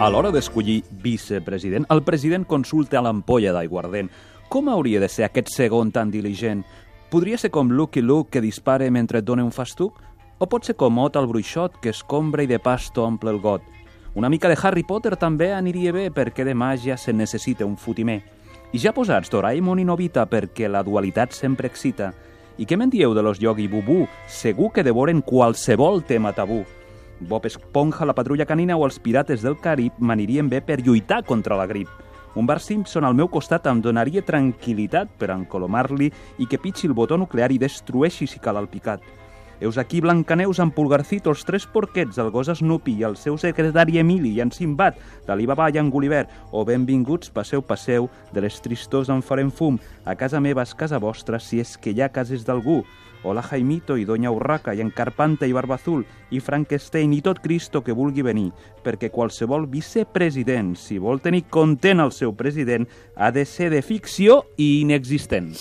A l'hora d'escollir vicepresident, el president consulta a l'ampolla d'aiguardent. Com hauria de ser aquest segon tan diligent? Podria ser com Lucky Luke que dispare mentre et dona un fastuc? O pot ser com Ot el bruixot que escombra i de pasto omple el got? Una mica de Harry Potter també aniria bé perquè de màgia se necessita un fotimer. I ja posats Doraemon i Novita perquè la dualitat sempre excita. I què me'n dieu de los Yogi Bubu? Segur que devoren qualsevol tema tabú. Bob Esponja, la patrulla canina o els pirates del Carib m'anirien bé per lluitar contra la grip. Un Bar Simpson al meu costat em donaria tranquil·litat per encolomar-li i que pitxi el botó nuclear i destrueixi si cal el picat. Eus aquí Blancaneus amb Pulgarcito, els tres porquets, el gos Snoopy i el seu secretari Emili i en Simbat, l'Alibaba i en Gulliver, o benvinguts, passeu, passeu, de les tristors en farem fum, a casa meva és casa vostra si és que hi ha cases d'algú. Hola Jaimito i Doña Urraca i en Carpanta i Barbazul i Frankenstein i tot Cristo que vulgui venir, perquè qualsevol vicepresident, si vol tenir content el seu president, ha de ser de ficció i inexistent.